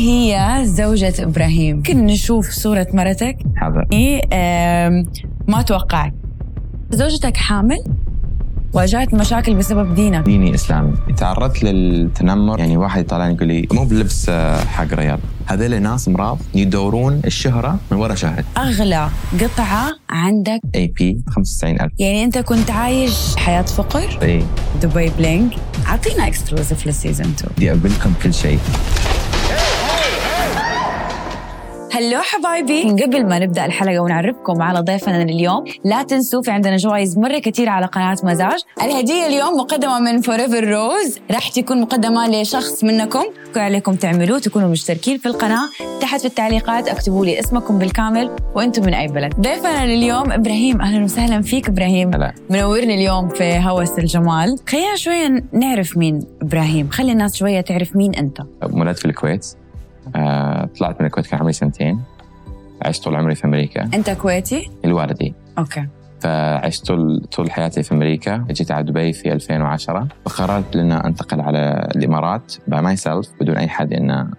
هي زوجة إبراهيم. ممكن نشوف صورة مرتك. حاضر ما توقعت زوجتك حامل واجهت مشاكل بسبب دينك. ديني إسلامي. تعرضت للتنمر. يعني واحد يطلعني يقول لي مو بلبس آه، حق ريال. هذول ناس مرض يدورون الشهرة من ورا شهرة أغلى قطعة عندك. AP 95000 يعني أنت كنت عايش حياة فقر. إي. دبي bling أعطينا exclusive لل season 2 بدي أقول لكم كل شيء. hello حبايبي. قبل ما نبدأ الحلقة ونعرفكم على ضيفنا اليوم لا تنسوا في عندنا جوائز مرة كثير على قناة مزاج. الهدية اليوم مقدمة من فوريفر روز راح تكون مقدمة لشخص منكم. كل عليكم تعملوه تكونوا مشتركين في القناة. تحت في التعليقات اكتبوا لي اسمكم بالكامل وأنتم من أي بلد. ضيفنا لليوم إبراهيم. أهلا وسهلا فيك إبراهيم. هلا. منورني اليوم في هوس الجمال. خلينا شوية نعرف مين إبراهيم. خلي الناس شوية تعرف مين أنت. ولدت في الكويت. آه، طلعت من الكويت كان عمري سنتين. عشت طول عمري في أمريكا. أنت كويتي؟ الوالدي okay. فعشت طول طول حياتي في أمريكا. جيت على دبي في 2010 فقررت إن أنتقل على الإمارات by myself بدون أي حد إن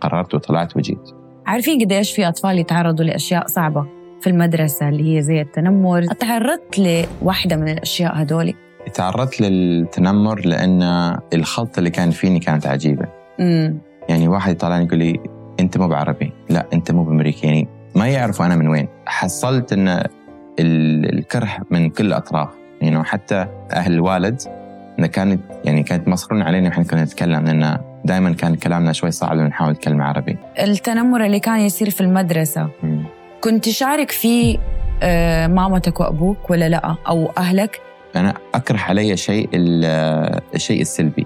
قررت وطلعت وجيت. عارفين قديش في أطفال يتعرضوا لأشياء صعبة في المدرسة اللي هي زي التنمر؟ تعرضت لواحدة من الأشياء هدول؟ تعرضت للتنمر لأن الخلطة اللي كان فيني كانت عجيبة. امم يعني واحد يطلعني يقول لي أنت مو بعربي. لا أنت مو بأمريكي. يعني ما يعرفوا أنا من وين. حصلت إن ال- الكره من كل الأطراف. يعني حتى أهل الوالد انه كانت يعني كانت مصرون علينا وإحنا كنا نتكلم لأن دائما كان كلامنا شوي صعب لما نحاول نتكلم عربي. التنمر اللي كان يصير في المدرسة كنت تشارك فيه آه، مامتك وأبوك ولا لا؟ أو أهلك؟ أنا أكره علي شيء ال- الشيء السلبي.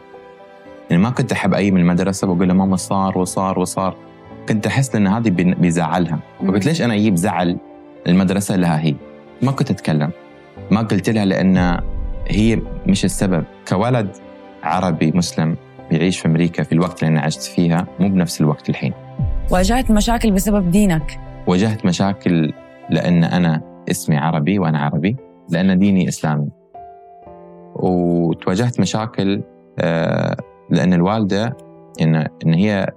يعني ما كنت أحب أي من المدرسة بقول لها ماما صار وصار وصار. كنت أحس إن هذه بيزعلها. فقلت ليش أنا أجيب زعل المدرسة لها هي؟ ما كنت أتكلم. ما قلت لها لأن هي مش السبب. كولد عربي مسلم بيعيش في أمريكا في الوقت اللي أنا عشت فيها مو بنفس الوقت الحين. واجهت مشاكل بسبب دينك. واجهت مشاكل لأن أنا اسمي عربي وأنا عربي لأن ديني إسلامي. وتواجهت مشاكل آه، لأن الوالدة ان إن هي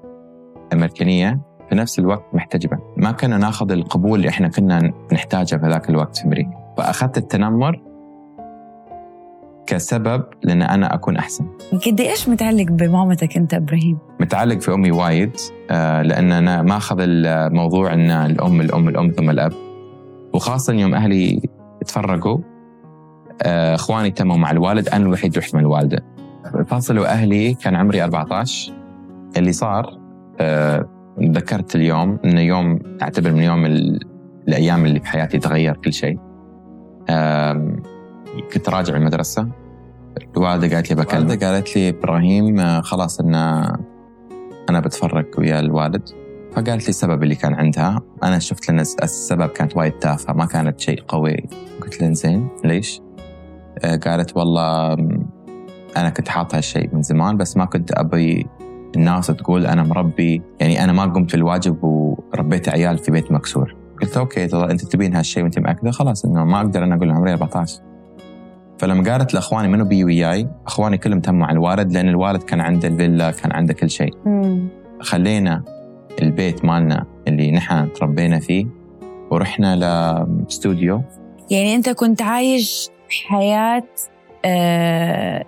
أمريكانية في نفس الوقت محتجبة. ما كنا ناخذ القبول اللي إحنا كنا نحتاجه في ذاك الوقت في أمريكا. فأخذت التنمر كسبب لأن أنا أكون أحسن. قد إيش متعلق بمامتك أنت إبراهيم؟ متعلق في أمي وايد آه، لأن أنا ما أخذ الموضوع إن الأم الأم الأم ثم الأب. وخاصة يوم أهلي تفرقوا آه، إخواني تموا مع الوالد أنا الوحيد رحت مع الوالدة. فاصلوا أهلي كان عمري 14 اللي صار تذكرت اليوم إنه يوم أعتبر من يوم ال- الأيام اللي في حياتي تغير كل شيء. آم، كنت راجع المدرسة. الوالده قالت لي بكلمك. الوالده قالت لي إبراهيم آه، خلاص إن أنا بتفرق ويا الوالد. فقالت لي السبب اللي كان عندها. أنا شفت لأن الس- السبب كانت وايد تافهة ما كانت شيء قوي. قلت لها زين ليش؟ آه، قالت والله أنا كنت حاط هالشيء من زمان بس ما كنت أبي الناس تقول أنا مربي. يعني أنا ما قمت بالواجب وربيت عيال في بيت مكسور. قلت okay ترى أنت تبين هالشيء وأنت مأكدة خلاص إنه ما أقدر أنا أقول عمري 14 فلما قالت لأخواني منو بي وياي أخواني كلهم تموا مع الوالد لأن الوالد كان عنده الفيلا كان عنده كل شيء. خلينا البيت مالنا اللي نحن تربينا فيه ورحنا لاستوديو يعني أنت كنت عايش حياة آه،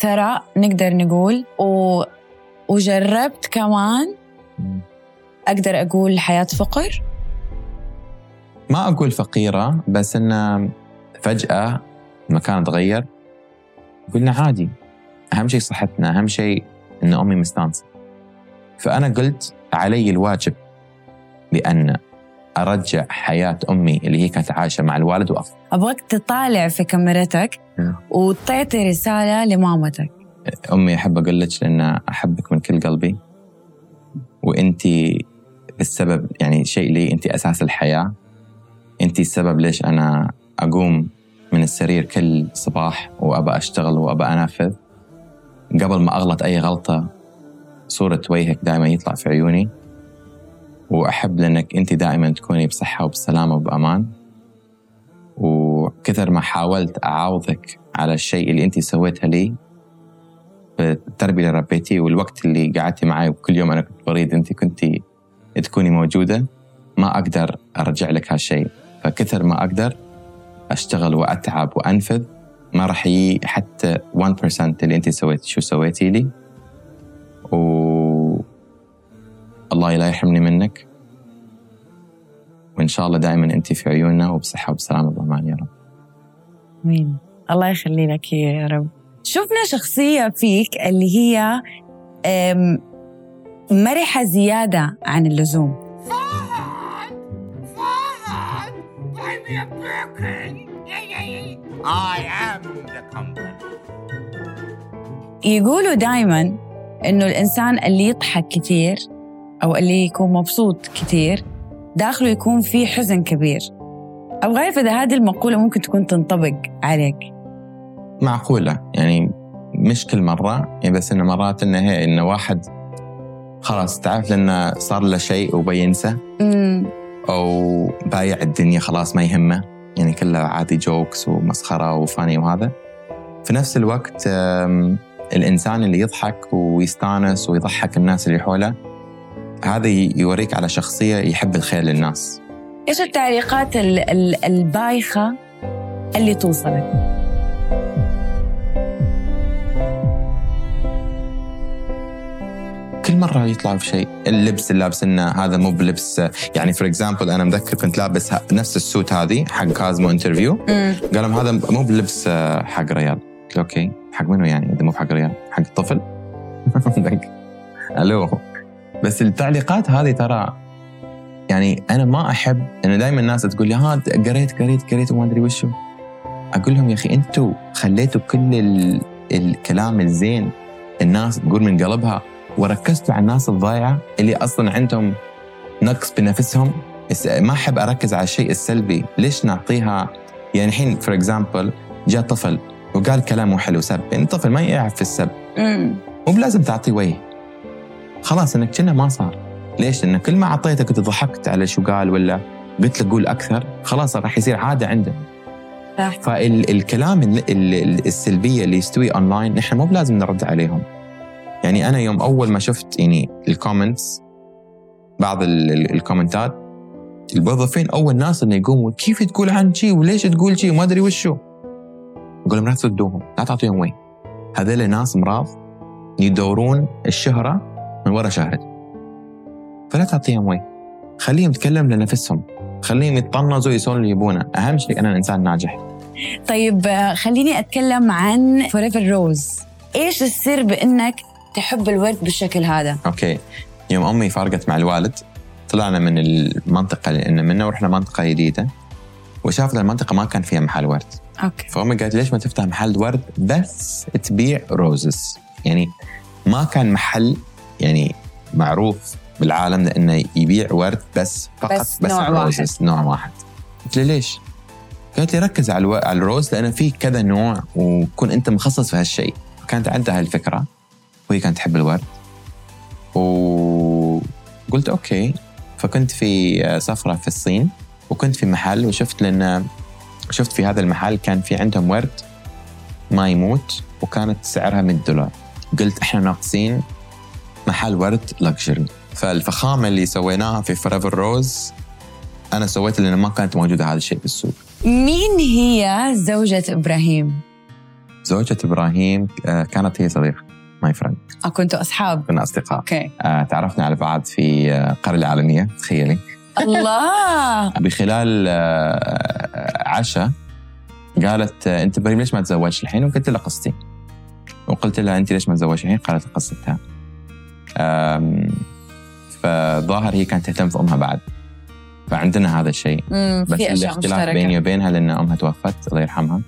ثراء نقدر نقول و... وجربت كمان أقدر أقول حياة فقر؟ ما أقول فقيرة بس انه فجأة المكان تغير قلنا عادي. أهم شيء صحتنا أهم شيء إن أمي مستانسة. فأنا قلت علي الواجب بان أرجع حياة أمي اللي هي كانت عايشة مع الوالد وافضل أبغاك تطالع في كاميرتك نعم. وتعطي رسالة لمامتك. أمي أحب أقول لك لأن أحبك من كل قلبي. وأنت السبب يعني شيء لي أنت أساس الحياة. أنت السبب ليش أنا أقوم من السرير كل صباح وابى أشتغل وابى انفذ قبل ما أغلط أي غلطة صورة وجهك دائما يطلع في عيوني. وأحب لأنك أنت دائما تكوني بصحة وبسلامة وبأمان. وكثر ما حاولت اعاوضك على الشيء اللي أنت سويته لي بالتربية اللي ربيتي والوقت اللي قعدتي معي وكل يوم أنا كنت بريد أنت كنت تكوني موجودة ما أقدر أرجع لك هالشيء. فكثر ما أقدر أشتغل وأتعب وأنفذ ما راح يجي حتى 1% اللي أنت سويتي شو سويتي لي. و الله لا يحرمني منك. وإن شاء الله دائما أنت في عيوننا وبصحة وبسلامة وبامان يا رب. آمين. الله يخلي لك يا رب. شفنا شخصية فيك اللي هي أم، مرحة زيادة عن اللزوم. I am the company. يقولوا دائما إنه الإنسان اللي يضحك كثير أو اللي يكون مبسوط كثير داخله يكون في حزن كبير. أبغى اعرف اذا هذه المقولة ممكن تكون تنطبق عليك. معقولة. يعني مش كل مرة يعني بس إنه مرات إنه هي انه واحد خلاص تعرف لأنه صار له شيء وبينسى. أو بايع الدنيا خلاص ما يهمه. يعني كلها عادي جوكس ومسخرة وفاني وهذا. في نفس الوقت أم، الإنسان اللي يضحك ويستانس ويضحك الناس اللي حوله هذا يوريك على شخصية يحب الخير للناس. إيش التعليقات ال- ال- البايخة اللي توصلك؟ كل مرة يطلع في شيء اللبس اللي لابسنه هذا مو بلبس يعني for example أنا مذكر كنت لابس نفس ال suit هذه حق كازمو interview قال لهم هذا مو بلبس آه، حق ريال قلت okay حق منو يعني؟ إذا مو حق ريال حق الطفل؟ ألو. بس التعليقات هذه ترى يعني أنا ما أحب إنه دائما الناس تقول لي ها great great great وما أدري وشو. أقول لهم يا أخي أنتم خليتوا كل ال... الكلام الزين الناس تقول من قلبها وركزتوا على الناس الضايعة اللي أصلا عندهم نقص بنفسهم. ما أحب أركز على الشيء السلبي. ليش نعطيها؟ يعني الحين for example جاء طفل وقال كلام مو حلو سب. يعني الطفل ما يعرف في السب مو بلازم تعطيه وجه. خلاص إنك كنا ما صار. ليش؟ لأن كل ما اعطيته كنت ضحكت على شو قال ولا قلت له قول أكثر خلاص راح يصير عادة عنده صح. فالكلام السلبية اللي يستوي اونلاين نحن مو بلازم نرد عليهم. يعني أنا يوم أول ما شفت يعني ال comments بعض ال- ال- الكومنتات الموظفين أول ناس إنه يقوموا كيف تقول عن شيء وليش تقول شيء وما أدري وشو. أقول لهم لا تردوهم لا تعطيهم وين. هذول ناس امراض يدورون الشهرة من وراء شهرتهم فلا تعطيهم وين خليهم يتكلم لنفسهم خليهم يتطنزوا يسوون اللي يبونه. أهم شيء أنا انسان ناجح. طيب آه، خليني أتكلم عن فوريفر روز إيش السر بإنك تحب الورد بالشكل هذا؟ أوكي. يوم أمي فارقت مع الوالد طلعنا من المنطقة اللي إن منها ورحنا منطقة جديدة. وشافت المنطقة ما كان فيها محل ورد. أوكي. فأمي قالت ليش ما تفتح محل ورد بس تبيع roses يعني ما كان محل يعني معروف بالعالم إنه يبيع ورد بس فقط بس بس, نوع roses نوع واحد. قلت لي ليش؟ قالت لي ركز على ألو... على ال rose لأنه في كذا نوع وكون أنت مخصص في هالشيء. كانت عندها هالفكره وهي كانت تحب الورد. وقلت أوكي. فكنت في سفرة في الصين وكنت في محل وشفت لأن شفت في هذا المحل كان في عندهم ورد ما يموت وكانت سعرها 100 دولار. قلت إحنا ناقصين محل ورد لكجري فالفخامة اللي سويناها في Forever Rose أنا سويتها لأن ما كانت موجودة هذا الشيء بالسوق. مين هي زوجة إبراهيم؟ زوجة إبراهيم آه، كانت هي صديقة my friend كنتوا أصحاب؟ كنا أصدقاء. أوكي. آه، تعرفنا على بعض في آه، القرية العالمية تخيلي. الله! بخلال عشاء قالت أنت إبراهيم ليش ما تزوجت؟ الحين؟ وقلت لها قصتي. وقلت لها أنت ليش ما تزوجت؟ الحين؟ قالت قصتها. فظاهر هي كانت تهتم في أمها بعد. فعندنا هذا الشيء. بس الاختلاف بيني وبينها لأن أمها توفت الله يرحمها.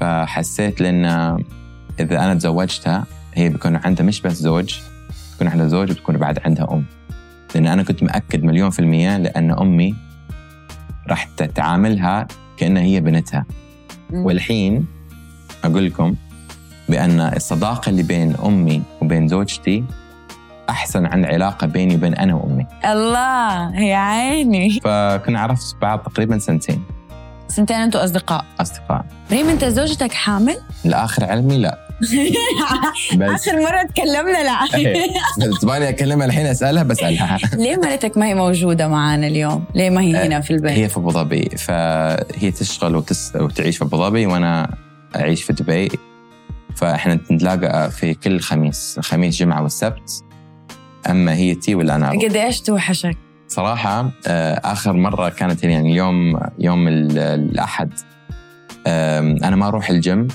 فحسيت لأن إذا أنا تزوجتها هي بيكون عندها مش بس زوج بيكون عندها زوج وبتكون بعد عندها أم. لأن أنا كنت مأكد مليون في المية لأن أمي راح تعاملها كأنها هي بنتها. والحين أقول لكم بأن الصداقة اللي بين أمي وبين زوجتي أحسن عن علاقه بيني وبين أنا وأمي. الله يا عيني. فكنا عرفت بعض تقريبا سنتين. سنتين أنتوا أصدقاء؟ أصدقاء. إبراهيم أنت زوجتك حامل؟ لاخر علمي لا. بس آخر مرة تكلمنا لا. بس تبغاني أكلمها الحين أسألها بسألها. ليه مرتك ما هي موجودة معنا اليوم؟ ليه ما هي هنا في البيت؟ هي في أبو ظبي فهي تشتغل وتس... وتعيش في أبو ظبي وأنا أعيش في دبي. فإحنا نتلاقى في كل خميس خميس جمعة والسبت. أما هي تي ولا أنا؟ أروح. قديش توحشك؟ صراحة آه، آخر مرة كانت يعني يوم يوم ال- الأحد. أنا ما أروح الجيم.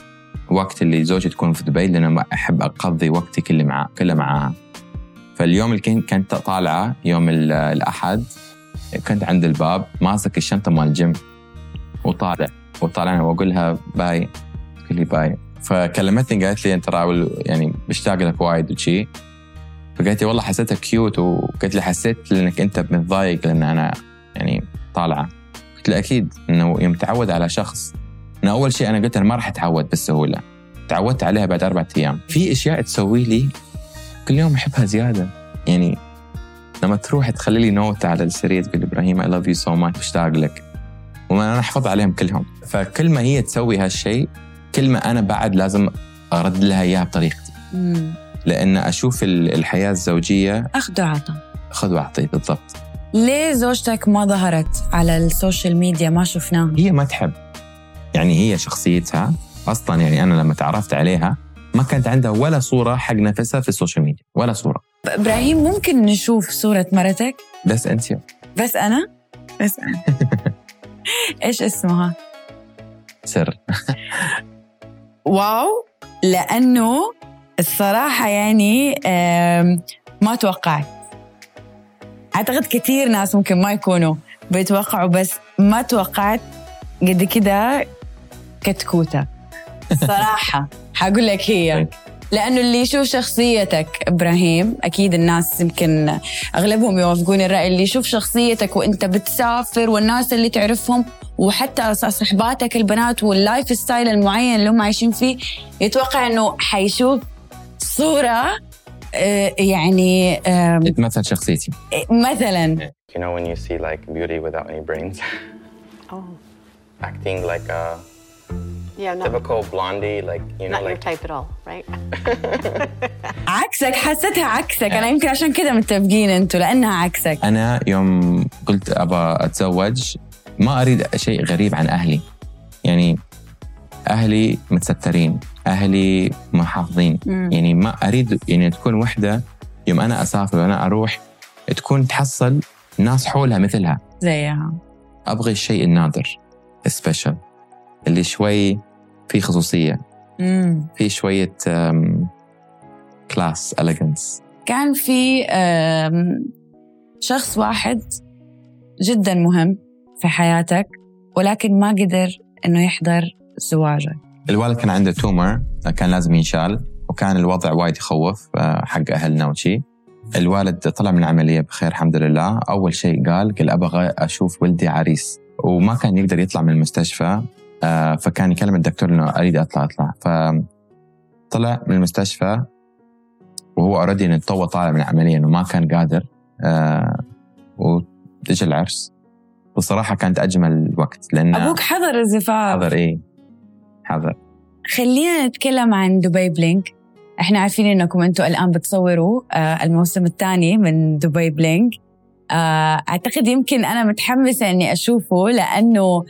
وقت اللي زوجتي تكون في دبي لأن أحب أقضي وقتي كله معاه كله معاها. فاليوم اللي كنت طالعة يوم ال- الأحد كنت عند الباب ماسك الشنطة مال الجيم وطالع. وطالعنا واقول لها bye. تقول لي bye. فكلمتني قالت لي أنت يعني مشتاق لك وايد وشي. فقالت لي والله حسيتها cute وقالت لي حسيت انك أنت متضايق لأن أنا يعني طالعة. قلت لها أكيد إنه يوم تعود على شخص. انه أول شيء أنا قلت أنا ما راح أتعود بالسهوله تعودت عليها بعد اربعة أيام. في أشياء تسوي لي كل يوم أحبها زيادة. يعني لما تروح تخلي لي نوتة على السرير تقول إبراهيم I love you so much مشتاق لك. وأنا أحفظ عليهم كلهم. فكل ما هي تسوي هالشيء كل ما أنا بعد لازم أرد لها إياها بطريقتي مم. لأن أشوف ال- الحياة الزوجية أخذ وعطى خذ واعطي بالضبط ليه زوجتك ما ظهرت على ال social media ما شفناها؟ هي ما تحب يعني هي شخصيتها أصلا يعني أنا لما تعرفت عليها ما كانت عندها ولا صورة حق نفسها في ال social media ولا صورة إبراهيم ممكن نشوف صورة مرتك؟ بس أنت بس أنا؟ بس أنا إيش اسمها؟ سر واو. لأنه الصراحة يعني ما توقعت. أعتقد كثير ناس ممكن ما يكونوا بيتوقعوا بس ما توقعت قد كده كتكوتة. صراحة. حقول لك هي. لأنه اللي يشوف شخصيتك إبراهيم أكيد الناس يمكن أغلبهم يوافقون الرأي اللي يشوف شخصيتك وأنت بتسافر والناس اللي تعرفهم وحتى صحباتك البنات وال lifestyle المعين اللي هم عايشين فيه يتوقع إنه حيشوف صورة آه، يعني تمثل شخصيتي. مثلا. You know when you see like beauty without any brains, Oh, acting like a yeah, not, typical blondie, like you know, not your like type at all, right? عكسك حسيتها عكسك. أنا يمكن عشان كذا متفقين أنتوا لأنها عكسك. أنا يوم قلت ابى أتزوج ما أريد شيء غريب عن أهلي. يعني أهلي متسترين أهلي محافظين. مم. يعني ما أريد يعني تكون وحدة يوم أنا أسافر وأنا أروح تكون تحصل ناس حولها مثلها. زيها. أبغي الشيء النادر السبيشل اللي شوي في خصوصية مم. في شوية class elegance كان في شخص واحد جدا مهم في حياتك ولكن ما قدر إنه يحضر زواجك الوالد كان عنده tumor كان لازم ينشال وكان الوضع وايد يخوف آه، حق أهلنا وشي. الوالد طلع من العملية بخير الحمد لله. أول شيء قال قال أبغى أشوف ولدي عريس. وما كان يقدر يطلع من المستشفى. فكان يكلم الدكتور إنه أريد أطلع أطلع. فطلع من المستشفى وهو already إنه تو طالع من العملية إنه ما كان قادر آه، وجا العرس. وصراحة كانت أجمل وقت لأن أبوك حضر الزفاف. حضر إيه حضر. خلينا نتكلم عن دبي Bling. إحنا عارفين إنكم أنتم الآن بتصوروا آه، الموسم الثاني من دبي Bling. آه، أعتقد يمكن أنا متحمسة إني أشوفه لأنه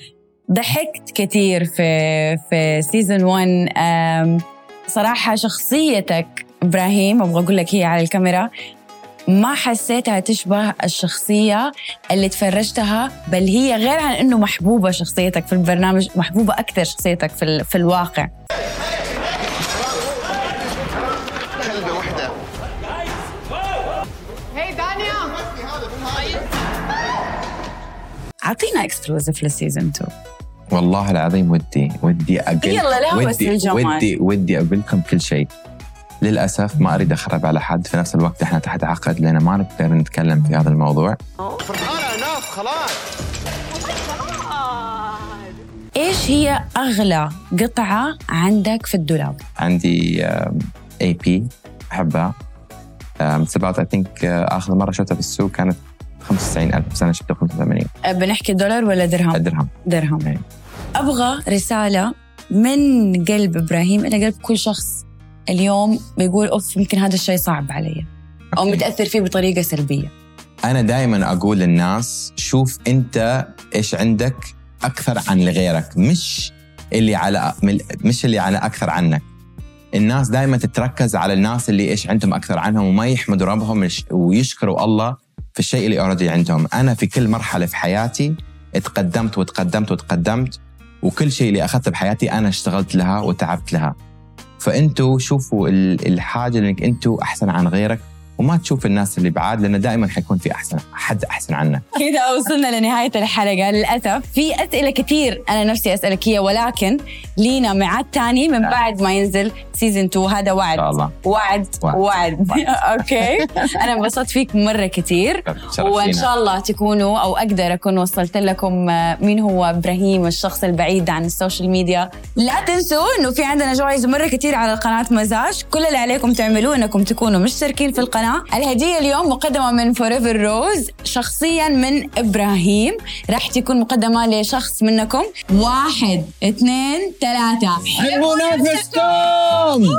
ضحكت كثير في في سيزون 1 آم، صراحة شخصيتك إبراهيم أبغى أقول لك هي على الكاميرا ما حسيتها تشبه الشخصية اللي تفرجتها بل هي غير عن إنه محبوبة شخصيتك في البرنامج محبوبة أكثر شخصيتك في, ال- في الواقع. Danya! اعطينا exclusive لل season 2 والله العظيم ودي ودي أقول يلا لا بس ودي الجمال. ودي ودي أقول لكم كل شيء للأسف ما أريد أخرب على حد في نفس الوقت إحنا تحت عقد لأن ما نقدر نتكلم في هذا الموضوع إيش هي أغلى قطعة عندك في الدولاب؟ عندي AP أحبها سبعت I think آخر مرة شفتها في السوق كانت 95000 بس أنا شفتها 85 أه، بنحكي دولار ولا درهم؟ درهم درهم إيه. أبغى رسالة من قلب إبراهيم إلى قلب كل شخص اليوم بيقول أوف يمكن هذا الشيء صعب علي. أو متأثر فيه بطريقة سلبية. أنا دائما أقول للناس شوف أنت إيش عندك أكثر عن لغيرك مش اللي على مش اللي على أكثر عنك. الناس دائما تتركز على الناس اللي إيش عندهم أكثر عنهم وما يحمدوا ربهم ويشكروا الله في الشيء اللي already عندهم. أنا في كل مرحلة في حياتي اتقدمت وتقدمت وتقدمت وكل شيء اللي أخذته بحياتي أنا اشتغلت لها وتعبت لها. فأنتوا شوفوا الحاجة إنك أنتوا أحسن عن غيرك وما تشوف الناس اللي بعاد لأنه دائما حيكون في أحسن حد أحسن عنك كذا وصلنا لنهاية الحلقة. للأسف في أسئلة كثير أنا نفسي أسألك هي ولكن لينا ميعاد ثاني من بعد ما ينزل season 2 هذا وعد. الله. وعد وعد, وعد. Okay. أنا انبسطت فيك مرة كثير وإن شاء الله تكونوا أو أقدر أكون وصلت لكم مين هو إبراهيم الشخص البعيد عن ال social media. لا تنسوا إنه في عندنا جوائز مرة كثير على قناه مزاج. كل اللي عليكم تعملوه إنكم تكونوا مشتركين في القناة. الهدية اليوم مقدمة من Forever Rose شخصيا من إبراهيم. راح تكون مقدمة لشخص منكم. واحد اثنين ثلاثة. حبوا نفسكم